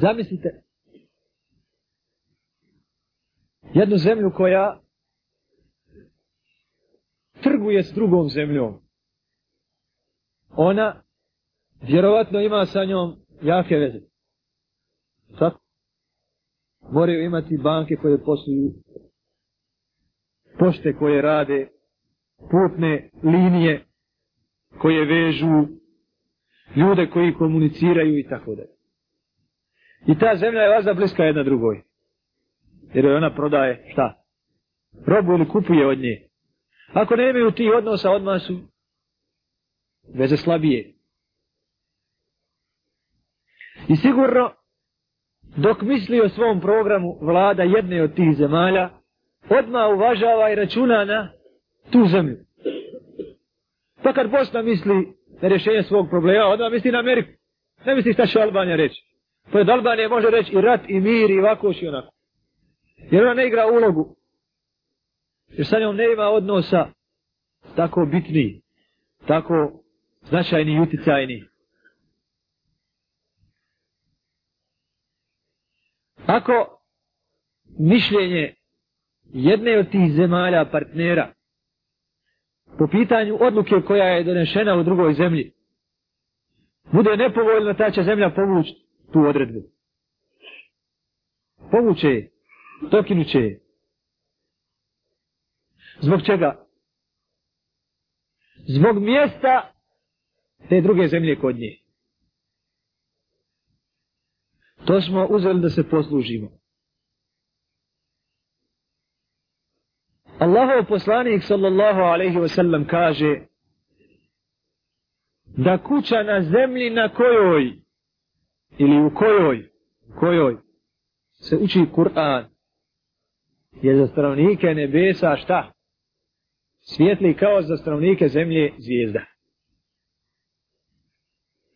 Zamislite jednu zemlju koja trguje s drugom zemljom. Ona vjerovatno ima sa njom jake veze. Tako? Moraju imati banke koje posluju, pošte koje rade, putne linije koje vežu, ljude koji komuniciraju i tako dalje. I ta zemlja je vazda bliska jedna drugoj. Jer ona prodaje šta? Robu ili kupuje od nje. Ako ne imaju ti odnosa, odmah su veze slabije. I sigurno, dok misli o svom programu vlada jedne od tih zemalja, odmah uvažava i računa na tu zemlju. Pa kad Bosna misli na rješenje svog problema, odmah misli na Ameriku. Ne misli šta će Albanija reći. To je Albanija može reći i rat, i mir, i ovako, i onako. Jer ona ne igra ulogu. Jer sa njom ne ima odnosa tako bitni, tako značajni i uticajni. Ako mišljenje jedne od tih zemalja partnera po pitanju odluke koja je donešena u drugoj zemlji bude nepovoljno, ta će zemlja povući tu odredbu. Povuće je, dokinuće je. Zbog čega? Zbog mjesta te druge zemlje kod nje. To smo uzeli da se poslužimo. Allahov poslanik sallallahu alaihi wa sallam kaže da kuća na zemlji na kojoj ili u kojoj kojoj se uči Kur'an je za stanovnike nebesa šta? Svijetli kao za stanovnike zemlje zvijezda.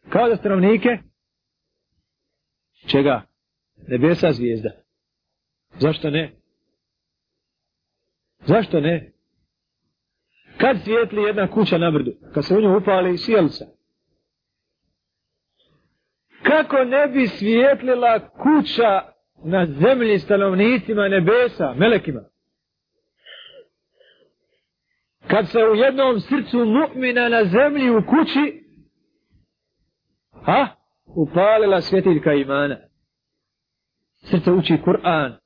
Kao za stanovnike čega? Nebesa zvijezda. Zašto ne? Zašto ne? Kad svijetli jedna kuća na brdu? Kad se u nju upali sjelca. Kako ne bi svijetlila kuća na zemlji stanovnicima nebesa, melekima? Kad se u jednom srcu mu'mina na zemlji u kući, ha? Upalila svjetiljka imana. Srce uči Kur'an,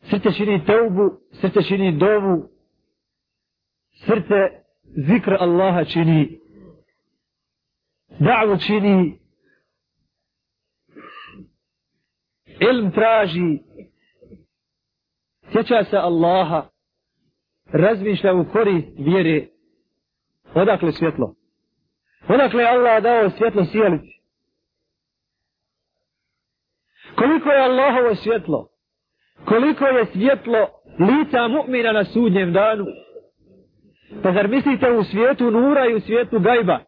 srce čini teubu, srce čini dovu, srce zikr Allaha čini, da'vu čini, ilm traži, sjeća se Allaha, razmišlja u korist vjere, odakle svjetlo? Odakle Allah dao svjetlo sjelici? Koliko je Allahovo svjetlo? koliko je svjetlo lica mu'mina na sudnjem danu. Pa zar mislite u svijetu nura i u svijetu gajba?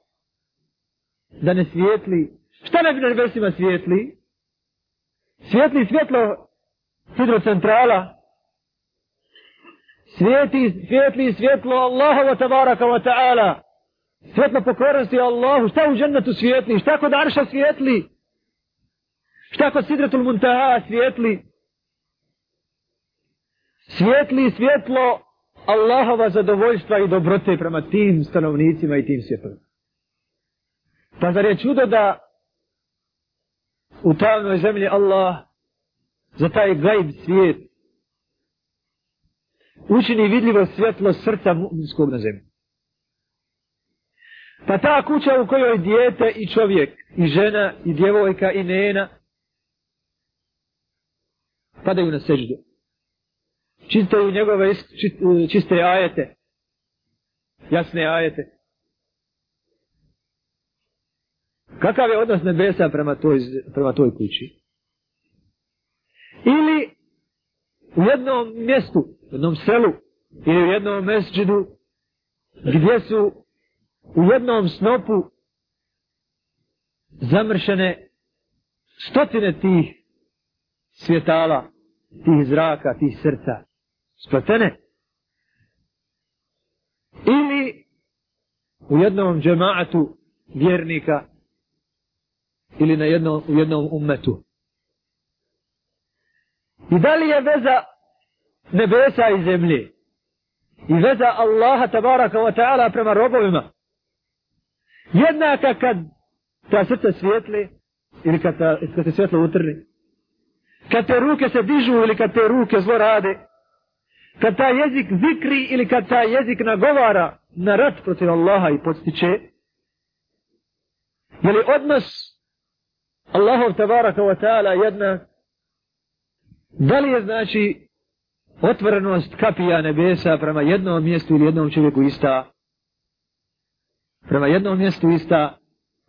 Da ne svijetli. Šta ne bi na nebesima svijetli? Svjetli svjetlo hidrocentrala. Svijeti, svjetli svjetlo Allahova tabaraka wa ta'ala. Svjetlo pokornosti Allahu. Šta u džennetu svijetli? Šta kod Arša svijetli? Šta kod Sidratul Muntaha svijetli? svijetli svjetlo Allahova zadovoljstva i dobrote prema tim stanovnicima i tim svjetlima. Pa zar je čudo da u tamnoj zemlji Allah za taj gajb svijet učini vidljivo svjetlo srca mu'minskog na zemlji. Pa ta kuća u kojoj dijete i čovjek, i žena, i djevojka, i nena, padaju na seždu čitaju njegove čiste ajete, jasne ajete. Kakav je odnos nebesa prema toj, prema toj kući? Ili u jednom mjestu, u jednom selu, ili u jednom mesđidu, gdje su u jednom snopu zamršene stotine tih svjetala, tih zraka, tih srca spletene. Ili u jednom džemaatu vjernika ili na jednom, u jednom ummetu I da li je veza nebesa i zemlje? I veza Allaha tabaraka wa ta'ala prema robovima? Jednaka kad ta srca svijetli ili kad, ta, kad se svjetlo utrni. Kad te ruke se dižu ili kad te ruke zlo rade. Kad ta jezik zikri ili kad ta jezik nagovara na rat protiv Allaha i podstiče. Je li odnos Allahov tabaraka wa ta'ala jedna da li je znači otvorenost kapija nebesa prema jednom mjestu ili jednom čovjeku ista prema jednom mjestu ista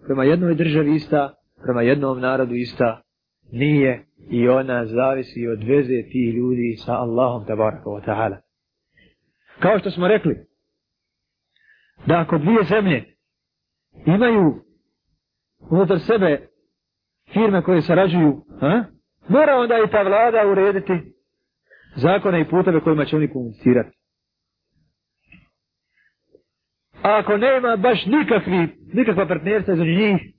prema jednoj državi ista prema jednom narodu ista nije i ona zavisi od veze tih ljudi sa Allahom tabaraka wa ta'ala. Kao što smo rekli, da ako dvije zemlje imaju unutar sebe firme koje sarađuju, a? mora onda i ta vlada urediti zakone i puteve kojima će oni komunicirati. A ako nema baš nikakvi, nikakva partnerstva za njih,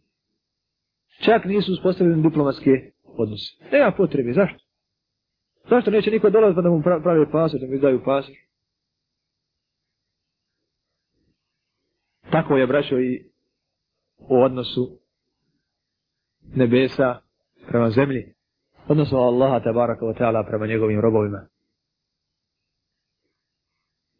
čak nisu uspostavljeni diplomatske odnose. Nema potrebe, zašto? Zašto neće niko dolaziti pa da mu pravi pasoš, da mu izdaju pasoš? Tako je braćo i u odnosu nebesa prema zemlji, odnosno Allaha tabaraka wa ta'ala prema njegovim robovima.